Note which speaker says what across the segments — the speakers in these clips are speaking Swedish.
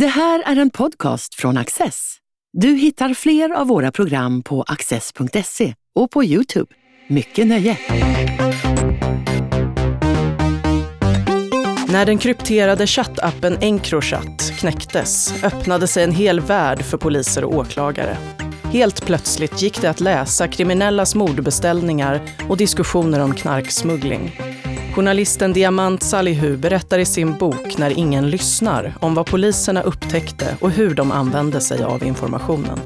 Speaker 1: Det här är en podcast från Access. Du hittar fler av våra program på access.se och på Youtube. Mycket nöje!
Speaker 2: När den krypterade chattappen Encrochat knäcktes öppnade sig en hel värld för poliser och åklagare. Helt plötsligt gick det att läsa kriminellas mordbeställningar och diskussioner om knarksmuggling. Journalisten Diamant Salihu berättar i sin bok När ingen lyssnar om vad poliserna upptäckte och hur de använde sig av informationen.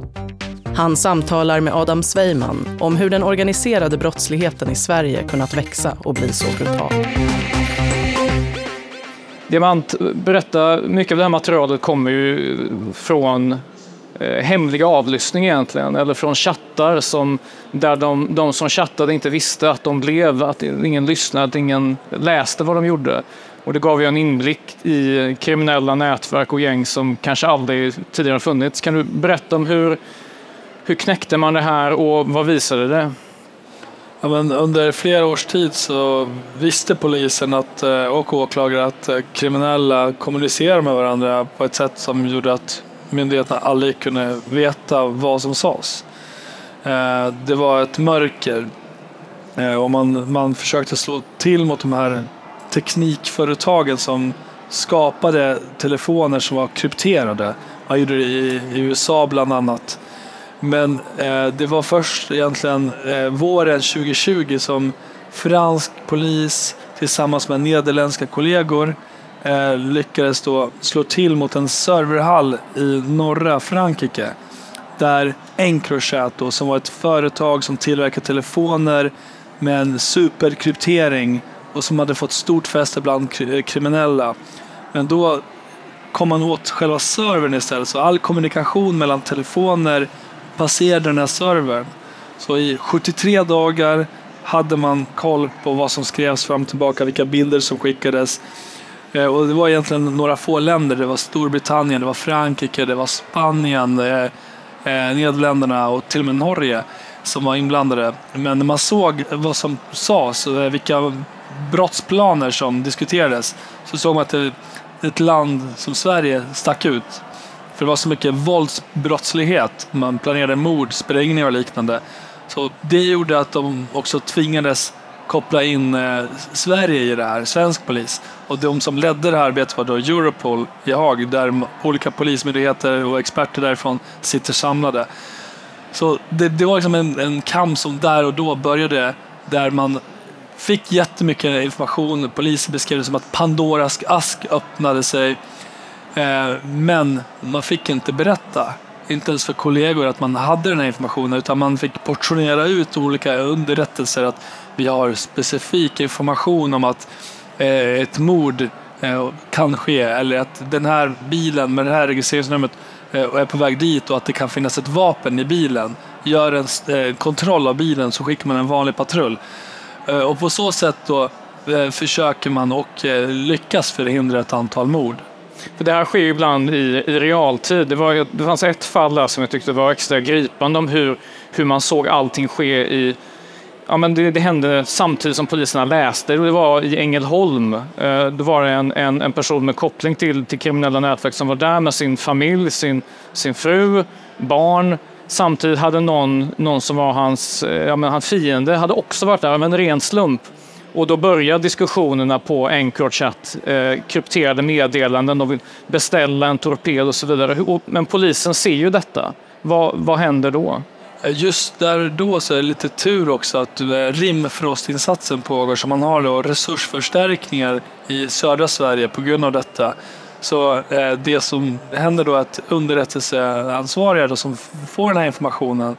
Speaker 2: Han samtalar med Adam Sveiman om hur den organiserade brottsligheten i Sverige kunnat växa och bli så brutal.
Speaker 3: Diamant, berätta, mycket av det här materialet kommer ju från Eh, hemlig avlyssning egentligen, eller från chattar som, där de, de som chattade inte visste att de blev, att ingen lyssnade, att ingen läste vad de gjorde. Och det gav ju en inblick i kriminella nätverk och gäng som kanske aldrig tidigare funnits. Kan du berätta om hur, hur knäckte man det här och vad visade det?
Speaker 4: Ja, men under flera års tid så visste polisen att, eh, och åklagare att eh, kriminella kommunicerar med varandra på ett sätt som gjorde att myndigheterna aldrig kunde veta vad som sades. Eh, det var ett mörker eh, och man, man försökte slå till mot de här teknikföretagen som skapade telefoner som var krypterade. Man gjorde det i, i USA bland annat. Men eh, det var först egentligen eh, våren 2020 som fransk polis tillsammans med nederländska kollegor eh, lyckades då slå till mot en serverhall i norra Frankrike. Där Encrochat då, som var ett företag som tillverkar telefoner med en superkryptering och som hade fått stort fäste bland eh, kriminella. Men då kom man åt själva servern istället, så all kommunikation mellan telefoner passerade den här servern. Så i 73 dagar hade man koll på vad som skrevs fram och tillbaka, vilka bilder som skickades. Eh, och det var egentligen några få länder. Det var Storbritannien, det var Frankrike, det var Spanien, det Nederländerna och till och med Norge som var inblandade. Men när man såg vad som sades, och vilka brottsplaner som diskuterades, så såg man att ett land som Sverige stack ut. För det var så mycket våldsbrottslighet. Man planerade mord, sprängningar och liknande. Så det gjorde att de också tvingades koppla in eh, Sverige i det här, svensk polis. Och de som ledde det här arbetet var då Europol i Haag, där olika polismyndigheter och experter därifrån sitter samlade. Så det, det var liksom en, en kamp som där och då började, där man fick jättemycket information. Polisen beskrev det som att Pandoras ask öppnade sig Eh, men man fick inte berätta, inte ens för kollegor, att man hade den här informationen utan man fick portionera ut olika underrättelser att vi har specifik information om att eh, ett mord eh, kan ske eller att den här bilen med det här registreringsnumret eh, är på väg dit och att det kan finnas ett vapen i bilen. Gör en kontroll av bilen så skickar man en vanlig patrull. Och på så sätt då försöker man och lyckas förhindra ett antal mord.
Speaker 3: För det här sker ju ibland i, i realtid. Det, var, det fanns ett fall där som jag tyckte var extra gripande om hur, hur man såg allting ske i Ja, men det, det hände samtidigt som poliserna läste. Det var i Ängelholm. Eh, då var det en, en, en, person med koppling till, till kriminella nätverk som var där med sin familj, sin, sin fru, barn. Samtidigt hade någon, någon som var hans, eh, ja, men hans fiende hade också varit där av en ren slump. Och då börjar diskussionerna på Encrochat, eh, krypterade meddelanden, de vill beställa en torped och så vidare. Men polisen ser ju detta. Vad, vad händer då?
Speaker 4: Eh, just där då så är det lite tur också att eh, rimfrostinsatsen pågår så man har då resursförstärkningar i södra Sverige på grund av detta. Så eh, det som händer då är att underrättelseansvariga då som får den här informationen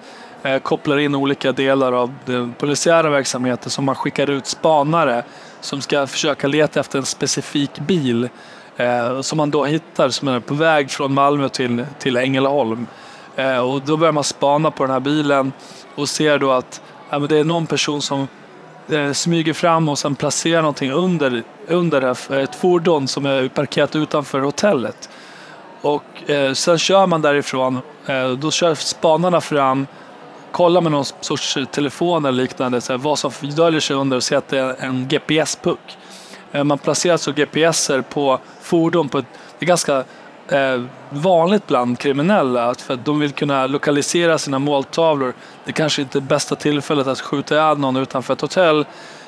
Speaker 4: kopplar in olika delar av den polisiära verksamheten som man skickar ut spanare som ska försöka leta efter en specifik bil eh, som man då hittar som är på väg från Malmö till, till Ängelholm. Eh, och då börjar man spana på den här bilen och ser då att ja, men det är någon person som eh, smyger fram och sen placerar någonting under, under eh, ett fordon som är parkerat utanför hotellet. Och eh, sen kör man därifrån. Eh, då kör spanarna fram kollar med någon sorts telefon eller liknande så här, vad som döljer sig under och ser att det är en GPS-puck. Eh, man placerar alltså GPSer på fordon på ett, det är ganska eh, vanligt bland kriminella. För att de vill kunna lokalisera sina måltavlor. Det kanske inte är bästa tillfället att skjuta ihjäl någon utanför ett hotell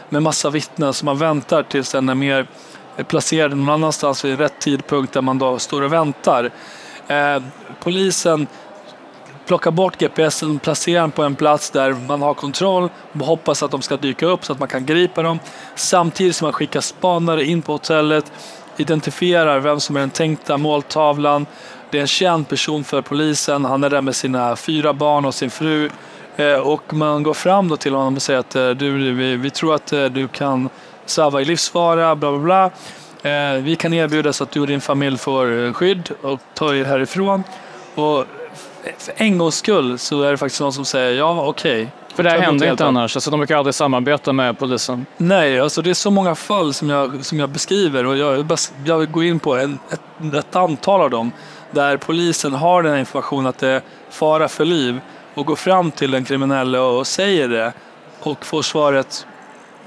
Speaker 4: med massa vittnen som man väntar tills den är mer placerad någon annanstans vid rätt tidpunkt där man då står och väntar. Eh, polisen plockar bort GPSen, och placerar den på en plats där man har kontroll och hoppas att de ska dyka upp så att man kan gripa dem. Samtidigt som man skickar spanare in på hotellet, identifierar vem som är den tänkta måltavlan. Det är en känd person för polisen. Han är där med sina fyra barn och sin fru. Eh, och man går fram då till honom och säger att eh, du, vi, vi tror att eh, du kan sava i livsfara, bla bla bla. Vi kan erbjuda så att du och din familj får skydd och ta er härifrån. Och för en gångs skull så är det faktiskt någon som säger ja, okej. Okay.
Speaker 3: För det här händer inte annars, alltså de brukar aldrig samarbeta med polisen.
Speaker 4: Nej, alltså det är så många fall som jag, som jag beskriver och jag, jag vill gå in på en, ett, ett antal av dem där polisen har den informationen att det är fara för liv och går fram till den kriminelle och säger det och får svaret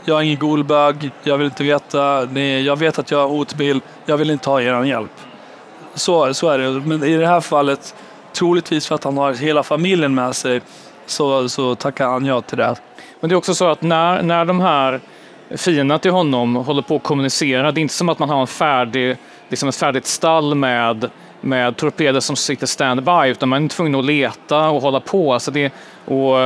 Speaker 4: jag är ingen golbög, jag vill inte veta, nej, jag vet att jag har hotbild, jag vill inte ha er hjälp. Så, så är det, men i det här fallet troligtvis för att han har hela familjen med sig, så, så tackar han ja till det.
Speaker 3: Men det är också så att när, när de här fienderna till honom håller på att kommunicera, det är inte som att man har en färdig, liksom ett färdigt stall med, med torpeder som sitter standby, utan man är tvungen att leta och hålla på. Alltså det, och,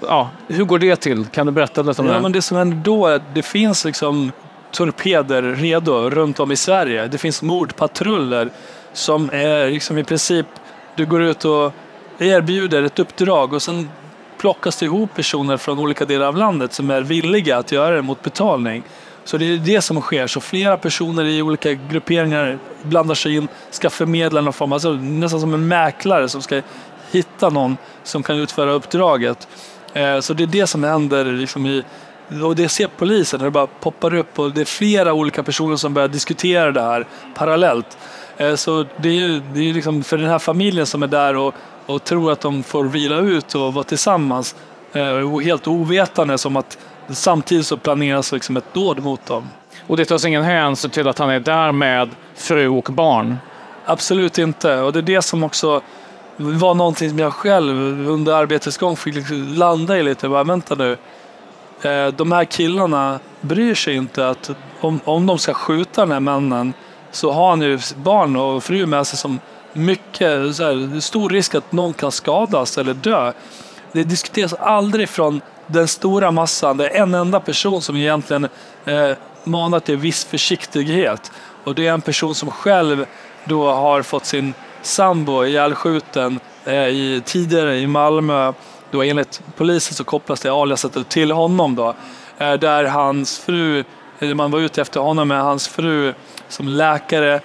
Speaker 3: ja, hur går det till? Kan du berätta lite om
Speaker 4: ja,
Speaker 3: det?
Speaker 4: Men det som händer då är att det finns liksom torpeder redo runt om i Sverige. Det finns mordpatruller som är liksom i princip du går ut och erbjuder ett uppdrag och sen plockas det ihop personer från olika delar av landet som är villiga att göra det mot betalning. Så det är det som sker. Så flera personer i olika grupperingar blandar sig in, ska förmedla någon form, alltså nästan som en mäklare som ska hitta någon som kan utföra uppdraget. Eh, så det är det som händer liksom i, och det ser polisen när det bara poppar upp och det är flera olika personer som börjar diskutera det här parallellt. Eh, så det är ju det är liksom för den här familjen som är där och, och tror att de får vila ut och vara tillsammans eh, helt ovetande som att samtidigt så planeras liksom ett dåd mot dem.
Speaker 3: Och det tas ingen hänsyn till att han är där med fru och barn?
Speaker 4: Absolut inte. Och det är det som också var någonting som jag själv under arbetets gång fick liksom landa i lite. Bara, vänta nu. Eh, de här killarna bryr sig inte att om, om de ska skjuta den här mannen så har han ju barn och fru med sig som mycket, så här, stor risk att någon kan skadas eller dö. Det diskuteras aldrig från den stora massan. Det är en enda person som egentligen eh, manar till viss försiktighet. Och det är en person som själv då har fått sin sambo ihjälskjuten eh, i, tidigare i Malmö. Då enligt polisen så kopplas det aliaset till honom då. Eh, där hans fru, man var ute efter honom med hans fru som läkare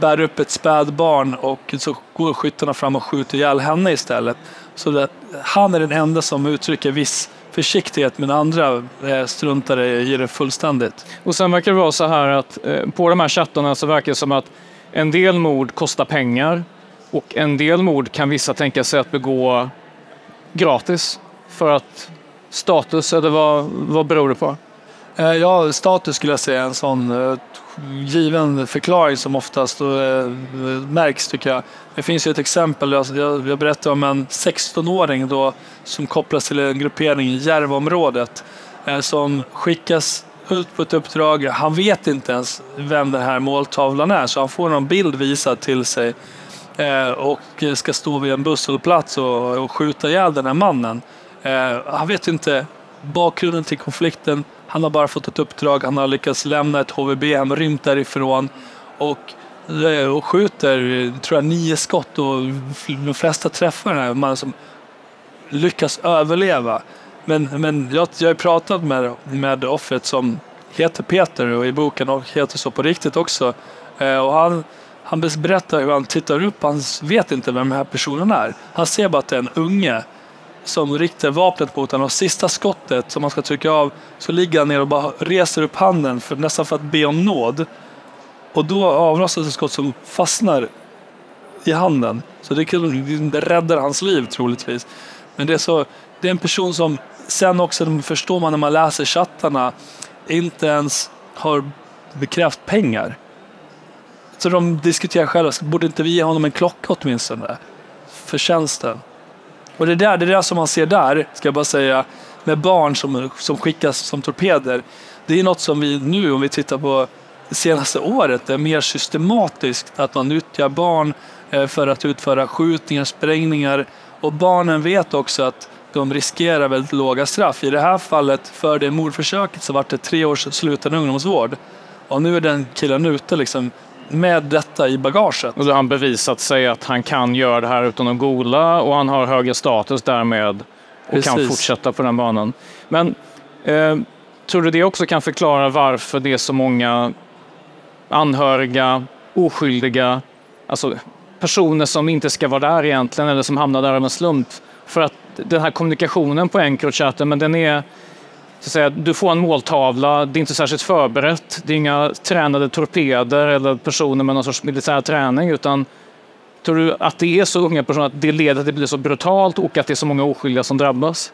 Speaker 4: bär upp ett spädbarn och så går skyttarna fram och skjuter ihjäl henne istället. Så det, han är den enda som uttrycker viss försiktighet men andra eh, struntar i det fullständigt.
Speaker 3: Och sen verkar det vara så här att eh, på de här chattarna så verkar det som att en del mord kostar pengar och en del mord kan vissa tänka sig att begå gratis för att status, eller vad, vad beror det på?
Speaker 4: Eh, ja, status skulle jag säga är en sån eh, given förklaring som oftast eh, märks tycker jag. Det finns ju ett exempel, jag, berättade om en 16-åring då som kopplas till en gruppering i Järvaområdet som skickas ut på ett uppdrag. Han vet inte ens vem den här måltavlan är så han får någon bild visad till sig och ska stå vid en busshållplats och, skjuta ihjäl den här mannen. Han vet inte bakgrunden till konflikten, han har bara fått ett uppdrag, han har lyckats lämna ett HVB, han har rymt därifrån och, eh, och skjuter, tror jag, nio skott och de flesta träffar den här mannen som lyckas överleva. Men, men jag, jag har pratat med, med offret som heter Peter och i boken och heter så på riktigt också. Eh, och han, han berättar hur han tittar upp, han vet inte vem den här personen är. Han ser bara att det är en unge som riktar vapnet mot honom och sista skottet som han ska trycka av så ligger han ner och bara reser upp handen för, nästan för att be om nåd. Och då avlossas ett skott som fastnar i handen. Så det, det räddar hans liv troligtvis. Men det är, så, det är en person som sen också, förstår man när man läser chattarna, inte ens har bekräft pengar. Så de diskuterar själva, borde inte vi ge honom en klocka åtminstone? För tjänsten. Och det där, det där som man ser där, ska jag bara säga, med barn som, som skickas som torpeder. Det är något som vi nu, om vi tittar på det senaste året, är mer systematiskt. Att man nyttjar barn eh, för att utföra skjutningar, sprängningar. Och barnen vet också att de riskerar väldigt låga straff. I det här fallet, för det mordförsöket, så var det tre års sluten ungdomsvård. Och nu är den killen ute liksom med detta i bagaget.
Speaker 3: Och då har han bevisat sig att han kan göra det här utan att gola och han har högre status därmed och Precis. kan fortsätta på den banan. Men eh, tror du det också kan förklara varför det är så många anhöriga, oskyldiga, alltså personer som inte ska vara där egentligen eller som hamnar där av en slump. För att den här kommunikationen på Encrochatten, men den är så att säga, du får en måltavla, det är inte särskilt förberett, det är inga tränade torpeder eller personer med någon sorts militär träning, utan tror du att det är så unga personer att det leder till att det blir så brutalt och att det är så många oskyldiga som drabbas?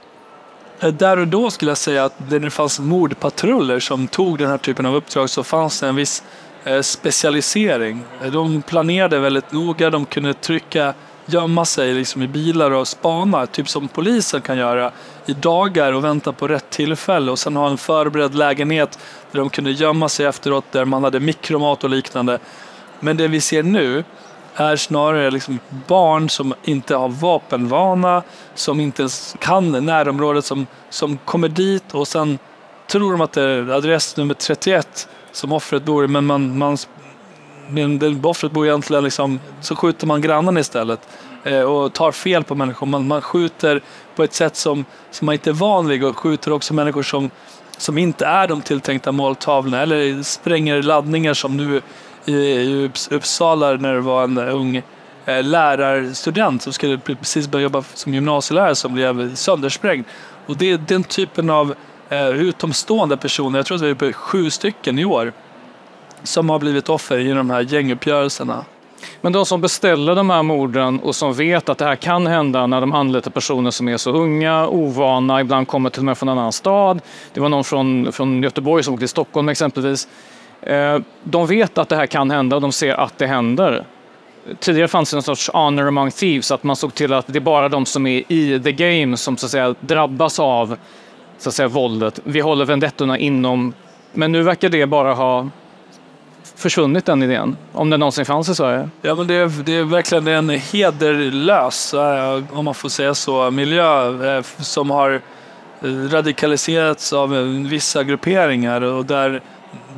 Speaker 4: Eh, där och då skulle jag säga att när det fanns mordpatruller som tog den här typen av uppdrag så fanns det en viss eh, specialisering. De planerade väldigt noga, de kunde trycka gömma sig liksom i bilar och spana, typ som polisen kan göra i dagar och vänta på rätt tillfälle och sen ha en förberedd lägenhet där de kunde gömma sig efteråt där man hade mikromat och liknande. Men det vi ser nu är snarare liksom barn som inte har vapenvana, som inte ens kan närområdet, som, som kommer dit och sen tror de att det är adress nummer 31 som offret bor i, men man, man men offret bor egentligen liksom, så skjuter man grannen istället eh, och tar fel på människor. Man, man skjuter på ett sätt som, som man inte är van vid och skjuter också människor som, som inte är de tilltänkta måltavlorna eller spränger laddningar som nu i, i Uppsala när det var en ung eh, lärarstudent som skulle precis börja jobba som gymnasielärare som blev söndersprängd. Och det är den typen av eh, utomstående personer, jag tror att vi är uppe sju stycken i år, som har blivit offer i de här gänguppgörelserna.
Speaker 3: Men de som beställer de här morden och som vet att det här kan hända när de anlitar personer som är så unga, ovana, ibland kommer till och med från en annan stad. Det var någon från, från Göteborg som åkte till Stockholm exempelvis. Eh, de vet att det här kan hända och de ser att det händer. Tidigare fanns det en sorts honor among thieves, att man såg till att det är bara de som är i the game som så att säga drabbas av så att säga, våldet. Vi håller vendettorna inom, men nu verkar det bara ha försvunnit den idén? Om den någonsin fanns i Sverige?
Speaker 4: Ja, men det är, det är verkligen en hederlös, eh, om man får säga så, miljö eh, som har radikaliserats av vissa grupperingar och där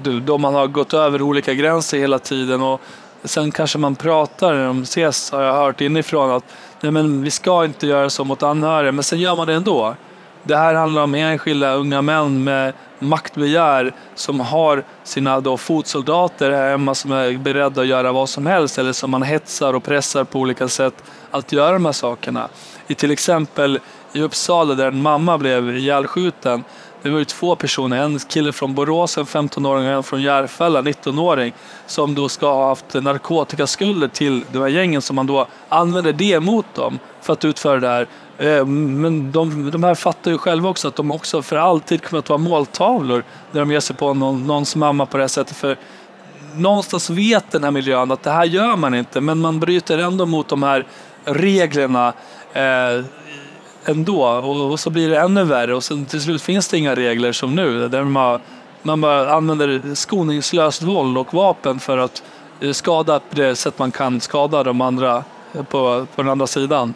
Speaker 4: då man har gått över olika gränser hela tiden och sen kanske man pratar när de ses, har jag hört inifrån, att nej men vi ska inte göra så mot anhöriga, men sen gör man det ändå. Det här handlar om enskilda unga män med maktbegär som har sina då fotsoldater här hemma som är beredda att göra vad som helst eller som man hetsar och pressar på olika sätt att göra de här sakerna. I till exempel i Uppsala där en mamma blev ihjälskjuten det var ju två personer, en kille från Borås, en 15-åring och en från Järfälla, 19-åring, som då ska ha haft narkotikaskulder till de här gängen som man då använder det mot dem för att utföra det här. Eh, men de, de här fattar ju själva också att de också för alltid kommer att vara måltavlor när de ger sig på någon, någons mamma på det här sättet. För någonstans vet den här miljön att det här gör man inte, men man bryter ändå mot de här reglerna eh, ändå och, och, så blir det ännu värre och sen till slut finns det inga regler som nu där man, man bara använder skoningslöst våld och vapen för att eh, skada på det sätt man kan skada de andra eh, på, på den andra sidan.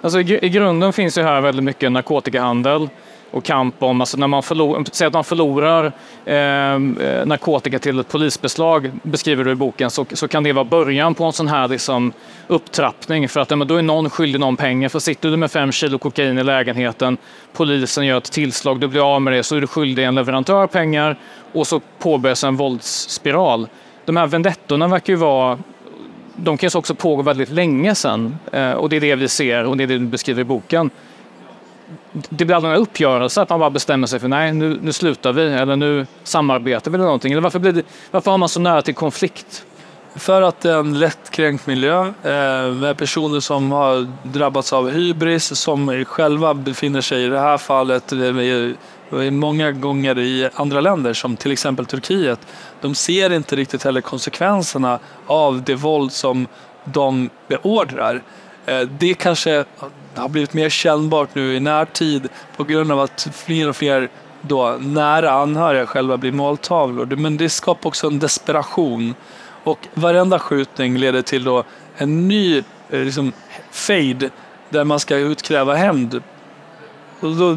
Speaker 3: Alltså i, i grunden finns ju här väldigt mycket narkotikahandel och kamp om, alltså när man förlorar, säg att man förlorar ehm, eh, narkotika till ett polisbeslag, beskriver du i boken, så, så kan det vara början på en sån här liksom, upptrappning för att ja, då är någon skyldig någon pengar. För sitter du med fem kilo kokain i lägenheten, polisen gör ett tillslag, du blir av med det, så är du skyldig en leverantör pengar och så påbörjas en våldsspiral. De här vendettorna verkar ju vara de kan också pågå väldigt länge sedan eh, och det är det vi ser och det är det du beskriver i boken det blir aldrig en uppgörelse att man bara bestämmer sig för nej, nu, nu slutar vi eller nu samarbetar vi eller någonting. Eller varför, blir det, varför har man så nära till konflikt?
Speaker 4: För att det är en lättkränkt miljö eh, med personer som har drabbats av hybris, som själva befinner sig i det här fallet många gånger i andra länder som till exempel Turkiet. De ser inte riktigt heller konsekvenserna av det våld som de beordrar. Eh, det kanske har blivit mer kännbart nu i närtid på grund av att fler och fler då nära anhöriga själva blir måltavlor. Men det skapar också en desperation. Och varenda skjutning leder till då en ny eh, liksom, fade där man ska utkräva hämnd.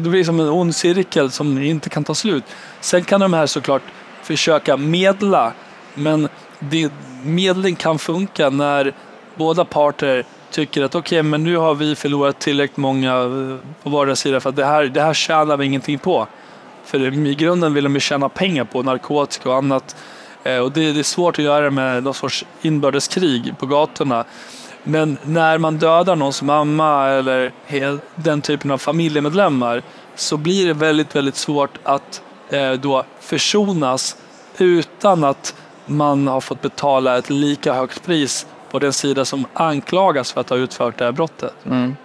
Speaker 4: det blir som en ond cirkel som inte kan ta slut. Sen kan de här såklart försöka medla, men det, medling kan funka när båda parter tycker att okej, okay, men nu har vi förlorat tillräckligt många eh, på vardera sida för att det här, det här tjänar vi ingenting på. För i grunden vill de ju tjäna pengar på narkotika och annat. Eh, och det, det är svårt att göra med någon sorts inbördeskrig på gatorna. Men när man dödar någons mamma eller den typen av familjemedlemmar så blir det väldigt, väldigt svårt att eh, då försonas utan att man har fått betala ett lika högt pris på den sida som anklagas för att ha utfört det här brottet. Mm.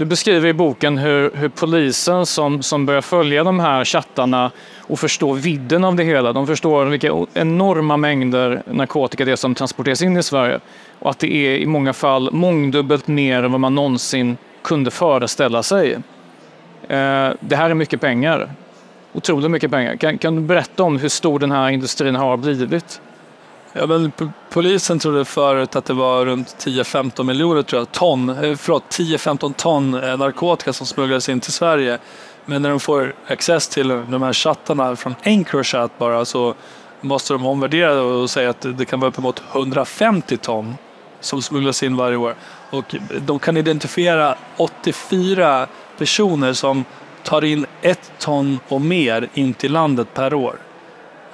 Speaker 3: Du beskriver i boken hur, hur, polisen som, som börjar följa de här chattarna och förstår vidden av det hela. De förstår vilka enorma mängder narkotika det är som transporteras in i Sverige och att det är i många fall mångdubbelt mer än vad man någonsin kunde föreställa sig. Eh, det här är mycket pengar. Otroligt mycket pengar. Kan, kan du berätta om hur stor den här industrin har blivit?
Speaker 4: Ja, men polisen trodde förut att det var runt 10-15 miljoner tror jag, ton, eh, förlåt 10-15 ton eh, narkotika som smugglades in till Sverige. Men när de får access till de här chattarna från Encrochat bara så måste de omvärdera och säga att det kan vara uppemot 150 ton som smugglas in varje år. Och de kan identifiera 84 personer som tar in ett ton och mer in till landet per år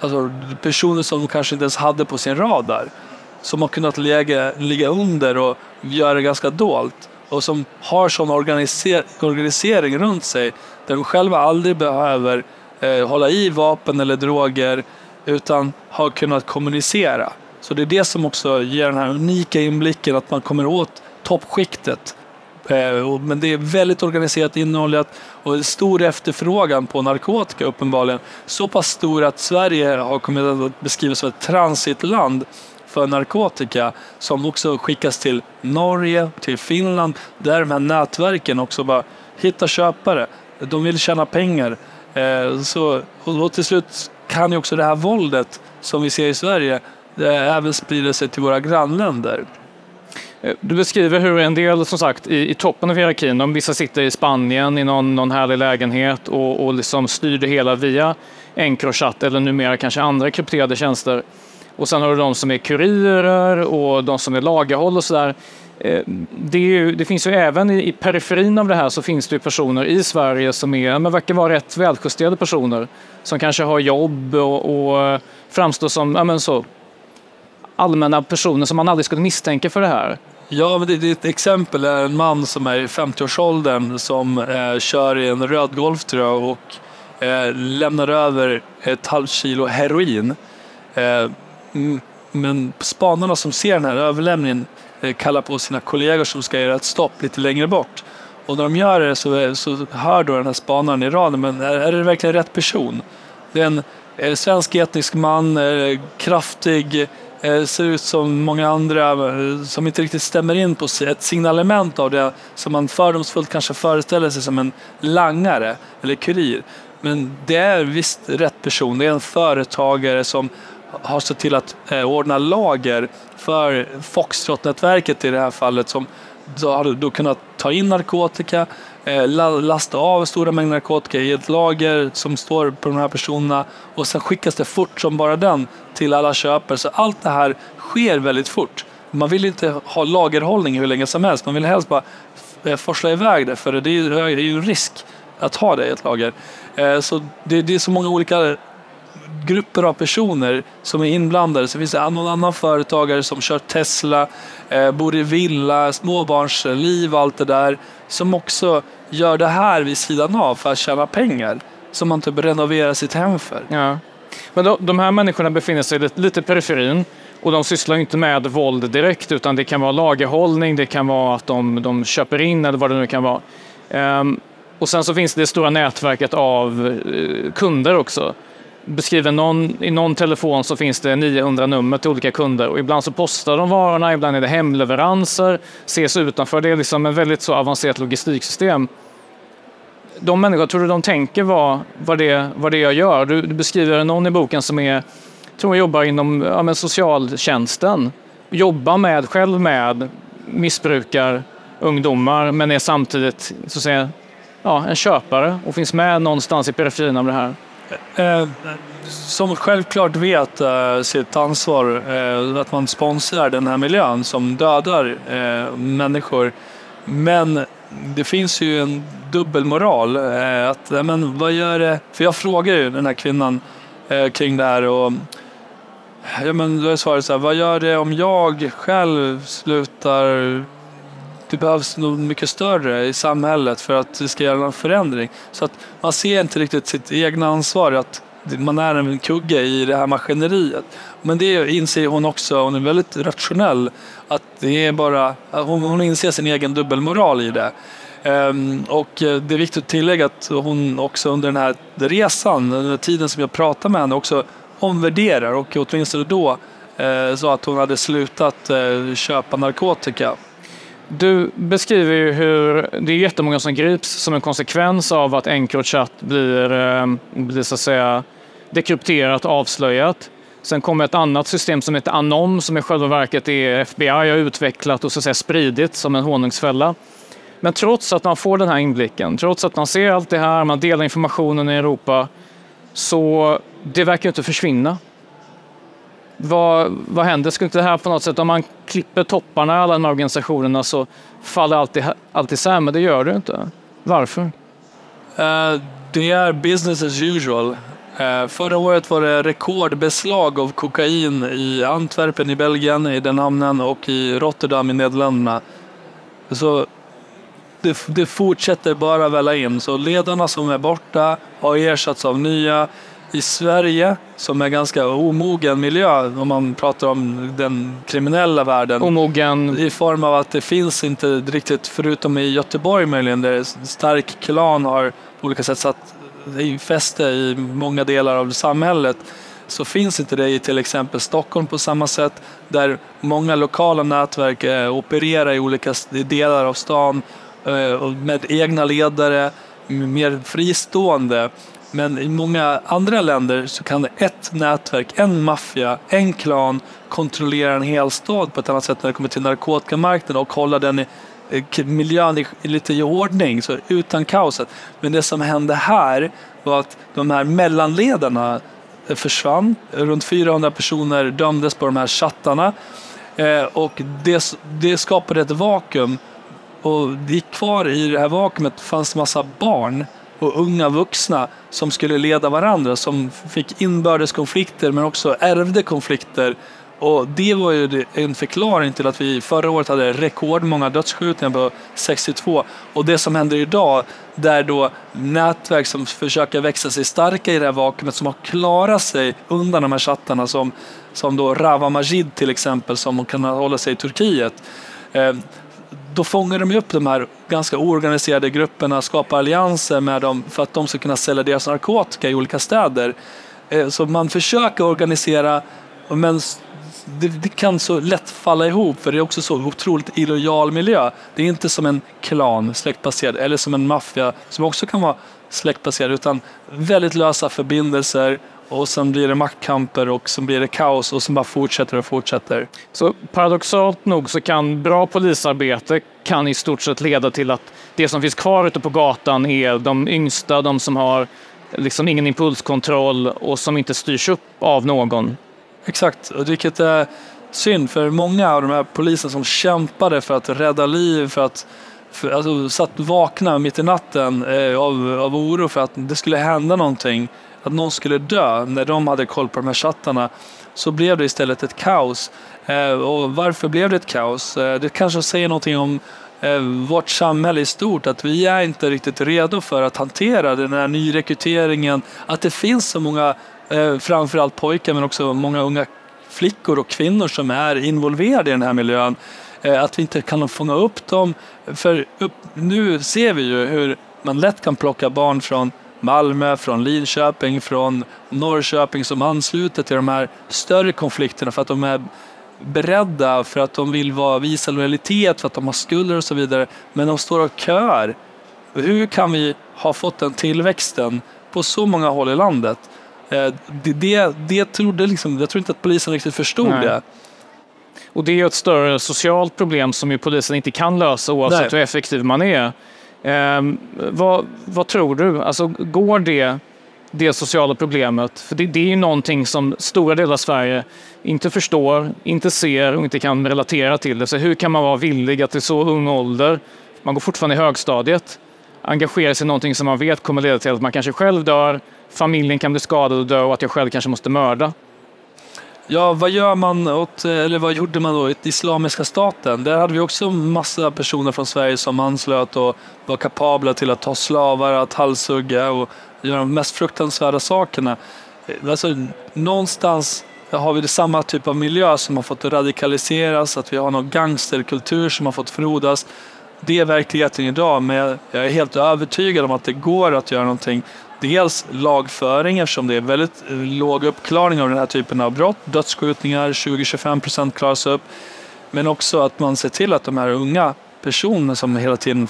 Speaker 4: alltså, personer som de kanske inte ens hade på sin radar. Som har kunnat lägga, ligga under och göra det ganska dolt. Och som har sån organiser organisering runt sig där de själva aldrig behöver eh, hålla i vapen eller droger utan har kunnat kommunicera. Så det är det som också ger den här unika inblicken att man kommer åt toppskiktet Eh, men det är väldigt organiserat innehållet och stor efterfrågan på narkotika uppenbarligen. Så pass stor att Sverige har kommit att beskrivas som ett transitland för narkotika som också skickas till Norge, till Finland, där de här nätverken också bara hittar köpare. De vill tjäna pengar. Eh, så, och till slut kan ju också det här våldet som vi ser i Sverige även sprida sig till våra grannländer.
Speaker 3: Eh, du beskriver hur en del, som sagt, i, i toppen av hierarkin, de vissa sitter i Spanien i någon, någon härlig lägenhet och, och liksom styr det hela via Encrochat eller numera kanske andra krypterade tjänster. Och sen har du de som är kurirer och de som är lagerhåll och sådär. Eh, det, ju, det, finns ju även i, i periferin av det här så finns det ju personer i Sverige som är, men verkar vara rätt väljusterade personer som kanske har jobb och, och framstår som ja, men så, allmänna personer som man aldrig skulle misstänka för det här.
Speaker 4: Ja, men det, det, ett exempel är en man som är i 50-årsåldern som eh, kör i en röd Golf och eh, lämnar över ett halvt kilo heroin. Eh, men spanarna som ser den här överlämningen eh, kallar på sina kollegor som ska göra ett stopp lite längre bort. Och när de gör det så, eh, så hör då den här spanaren i raden, men är, är det verkligen rätt person? Det är en eh, svensk etnisk man, eh, kraftig, Eh, ser ut som många andra eh, som inte riktigt stämmer in på ett signalement av det som man fördomsfullt kanske föreställer sig som en langare eller kurir. Men det är visst rätt person. Det är en företagare som har sett till att eh, ordna lager för Foxtrot-nätverket i det här fallet som då hade då kunnat ta in narkotika, Eh, lasta av stora mängder narkotika i ett lager som står på de här personerna och sen skickas det fort som bara den till alla köpare. Så allt det här sker väldigt fort. Man vill inte ha lagerhållning hur länge som helst. Man vill helst bara eh, forsla iväg det för det är ju en risk att ha det i ett lager. Eh, så det är så många olika grupper av personer som är inblandade. Så finns det någon annan företagare som kör Tesla, bor i villa, småbarnsliv och allt det där. Som också gör det här vid sidan av för att tjäna pengar. Som man typ renoverar sitt hem för.
Speaker 3: Ja. Men då, de här människorna befinner sig lite, lite i periferin Och de sysslar inte med våld direkt utan det kan vara lagerhållning, det kan vara att de, de köper in eller vad det nu kan vara. Um, och sen så finns det stora nätverket av uh, kunder också. Beskriver någon, I någon telefon så finns det 900 nummer till olika kunder och ibland så postar de varorna, ibland är det hemleveranser, ses utanför. Det är liksom ett väldigt så avancerat logistiksystem. De människor, tror du de tänker vad, vad, det, vad det jag gör? Du, du beskriver någon i boken som är tror jag jobbar inom ja, men socialtjänsten. Jobbar med, själv med missbrukar ungdomar men är samtidigt så att säga, ja, en köpare och finns med någonstans i periferin av det här.
Speaker 4: Eh, som självklart vet eh, sitt ansvar, eh, att man sponsrar den här miljön som dödar eh, människor. Men det finns ju en dubbelmoral. Eh, att, eh, men vad gör det? För jag frågar ju den här kvinnan eh, kring det här och Ja, men då är svaret så här, vad gör det om jag själv slutar? Det behövs nog mycket större i samhället för att det ska göra någon förändring. Så att man ser inte riktigt sitt egna ansvar, att man är en kugge i det här maskineriet. Men det inser hon också, hon är väldigt rationell, att det är bara, hon, hon inser sin egen dubbelmoral i det. Um, och det är viktigt att tillägga att hon också under den här resan, under tiden som jag pratade med henne, också omvärderar och åtminstone då eh, sa att hon hade slutat eh, köpa narkotika.
Speaker 3: Du beskriver ju hur det är jättemånga som grips som en konsekvens av att Encrochat blir, eh, blir så att säga dekrypterat och avslöjat. Sen kommer ett annat system som heter Anom som i själva verket är FBI har utvecklat och så att säga spridit som en honungsfälla. Men trots att man får den här inblicken, trots att man ser allt det här, man delar informationen i Europa, så det verkar inte försvinna. Vad, vad händer? Skulle inte det här på något sätt, om man klipper topparna i alla de här organisationerna så faller allt, allt isär, men det gör det inte. Varför? Uh,
Speaker 4: det är business as usual. Uh, förra året var det rekordbeslag av kokain i Antwerpen i Belgien, i den hamnen, och i Rotterdam i Nederländerna. Så det, det fortsätter bara välla in. Så ledarna som är borta har ersatts av nya i Sverige, som är ganska omogen miljö om man pratar om den kriminella världen.
Speaker 3: Omogen?
Speaker 4: I form av att det finns inte riktigt, förutom i Göteborg möjligen, där stark klan har på olika sätt satt fäste i många delar av samhället så finns inte det i till exempel Stockholm på samma sätt där många lokala nätverk eh, opererar i olika delar av stan eh, med egna ledare, mer fristående. Men i många andra länder så kan ett nätverk, en maffia, en klan kontrollera en hel stad på ett annat sätt när det kommer till narkotikamarknaden och hålla den i, miljön i, lite i ordning, så utan kaoset. Men det som hände här var att de här mellanledarna försvann. Runt 400 personer dömdes på de här chattarna eh, och det, det skapade ett vakuum och det gick kvar i det här vakuumet fanns massa barn och unga vuxna som skulle leda varandra, som fick inbördes konflikter men också ärvde konflikter. Och det var ju en förklaring till att vi förra året hade rekordmånga dödsskjutningar på 62. Och det som händer idag, där då nätverk som försöker växa sig starka i det här vakuumet, som har klarat sig undan de här chattarna, som, som då Rava Majid till exempel, som kan hålla sig i Turkiet. Eh, då fångar de upp de här ganska oorganiserade grupperna, skapar allianser med dem för att de ska kunna sälja deras narkotika i olika städer. Eh, så man försöker organisera, men det, det, kan så lätt falla ihop för det är också så otroligt illojal miljö. Det är inte som en klan, släktbaserad, eller som en maffia som också kan vara släktbaserad, utan väldigt lösa förbindelser och sen blir det maktkamper och sen blir det kaos och sen bara fortsätter och fortsätter.
Speaker 3: Så paradoxalt nog så kan bra polisarbete kan i stort sett leda till att det som finns kvar ute på gatan är de yngsta, de som har liksom ingen impulskontroll och som inte styrs upp av någon.
Speaker 4: Exakt, och vilket är synd för många av de här poliserna som kämpade för att rädda liv, för att för, alltså, satt vakna mitt i natten eh, av, av oro för att det skulle hända någonting att någon skulle dö när de hade koll på de här chattarna så blev det istället ett kaos. Eh, och varför blev det ett kaos? Eh, det kanske säger någonting om eh, vårt samhälle i stort, att vi är inte riktigt redo för att hantera den här nyrekryteringen, att det finns så många, framförallt pojkar men också många unga flickor och kvinnor som är involverade i den här miljön. Att vi inte kan fånga upp dem. För upp, nu ser vi ju hur man lätt kan plocka barn från Malmö, från Linköping, från Norrköping som ansluter till de här större konflikterna för att de är beredda, för att de vill vara, visa lojalitet, för att de har skulder och så vidare. Men de står och kör. Hur kan vi ha fått den tillväxten på så många håll i landet? Eh, det, det, det trodde liksom, jag tror inte att polisen riktigt förstod Nej. det.
Speaker 3: Och det är ett större socialt problem som ju polisen inte kan lösa oavsett Nej. hur effektiv man är. Eh, vad, vad, tror du? Alltså, går det, det sociala problemet? För det, det, är ju någonting som stora delar av Sverige inte förstår, inte ser och inte kan relatera till det. Så hur kan man vara villig att i så ung ålder, man går fortfarande i högstadiet, engagera sig i någonting som man vet kommer leda till att man kanske själv dör, familjen kan bli skadad och dö och att jag själv kanske måste mörda?
Speaker 4: Ja, vad gör man åt, eh, eller vad gjorde man då i Islamiska staten? Där hade vi också massa personer från Sverige som anslöt och var kapabla till att ta slavar, att halshugga och göra de mest fruktansvärda sakerna. Eh, alltså, någonstans har vi det samma typ av miljö som har fått radikaliseras, att vi har någon gangsterkultur som har fått frodas. Det är verkligheten idag, men jag är helt övertygad om att det går att göra någonting dels lagföring eftersom det är väldigt eh, låg uppklarning av den här typen av brott. Dödsskjutningar, 20-25 procent klaras upp. Men också att man ser till att de här unga personerna som hela tiden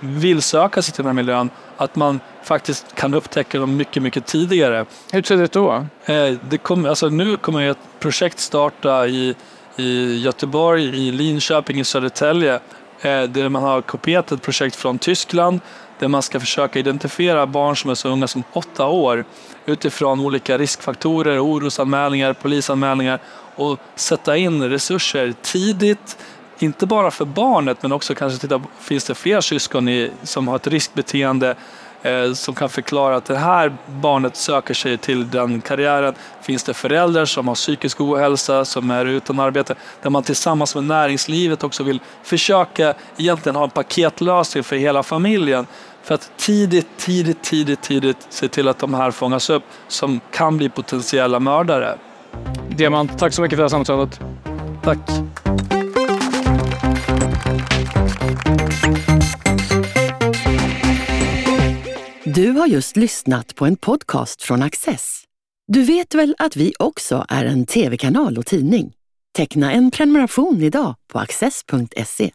Speaker 4: vill söka sig till den här miljön, att man faktiskt kan upptäcka dem mycket, mycket tidigare.
Speaker 3: Hur ser det då?
Speaker 4: Eh, det kommer, alltså nu kommer ett projekt starta i, i Göteborg, i Linköping, i Södertälje eh, där man har kopierat ett projekt från Tyskland där man ska försöka identifiera barn som är så unga som åtta år utifrån olika riskfaktorer, orosanmälningar, polisanmälningar och sätta in resurser tidigt inte bara för barnet men också kanske titta, finns det fler syskon i, som har ett riskbeteende eh, som kan förklara att det här barnet söker sig till den karriären. Finns det föräldrar som har psykisk ohälsa, som är utan arbete, där man tillsammans med näringslivet också vill försöka egentligen ha en paketlösning för hela familjen för att tidigt, tidigt, tidigt, tidigt se till att de här fångas upp som kan bli potentiella mördare.
Speaker 3: Diamant, tack så mycket för det här samtalet.
Speaker 4: Tack.
Speaker 1: Du har just lyssnat på en podcast från Access. Du vet väl att vi också är en tv-kanal och tidning? Teckna en prenumeration idag på access.se.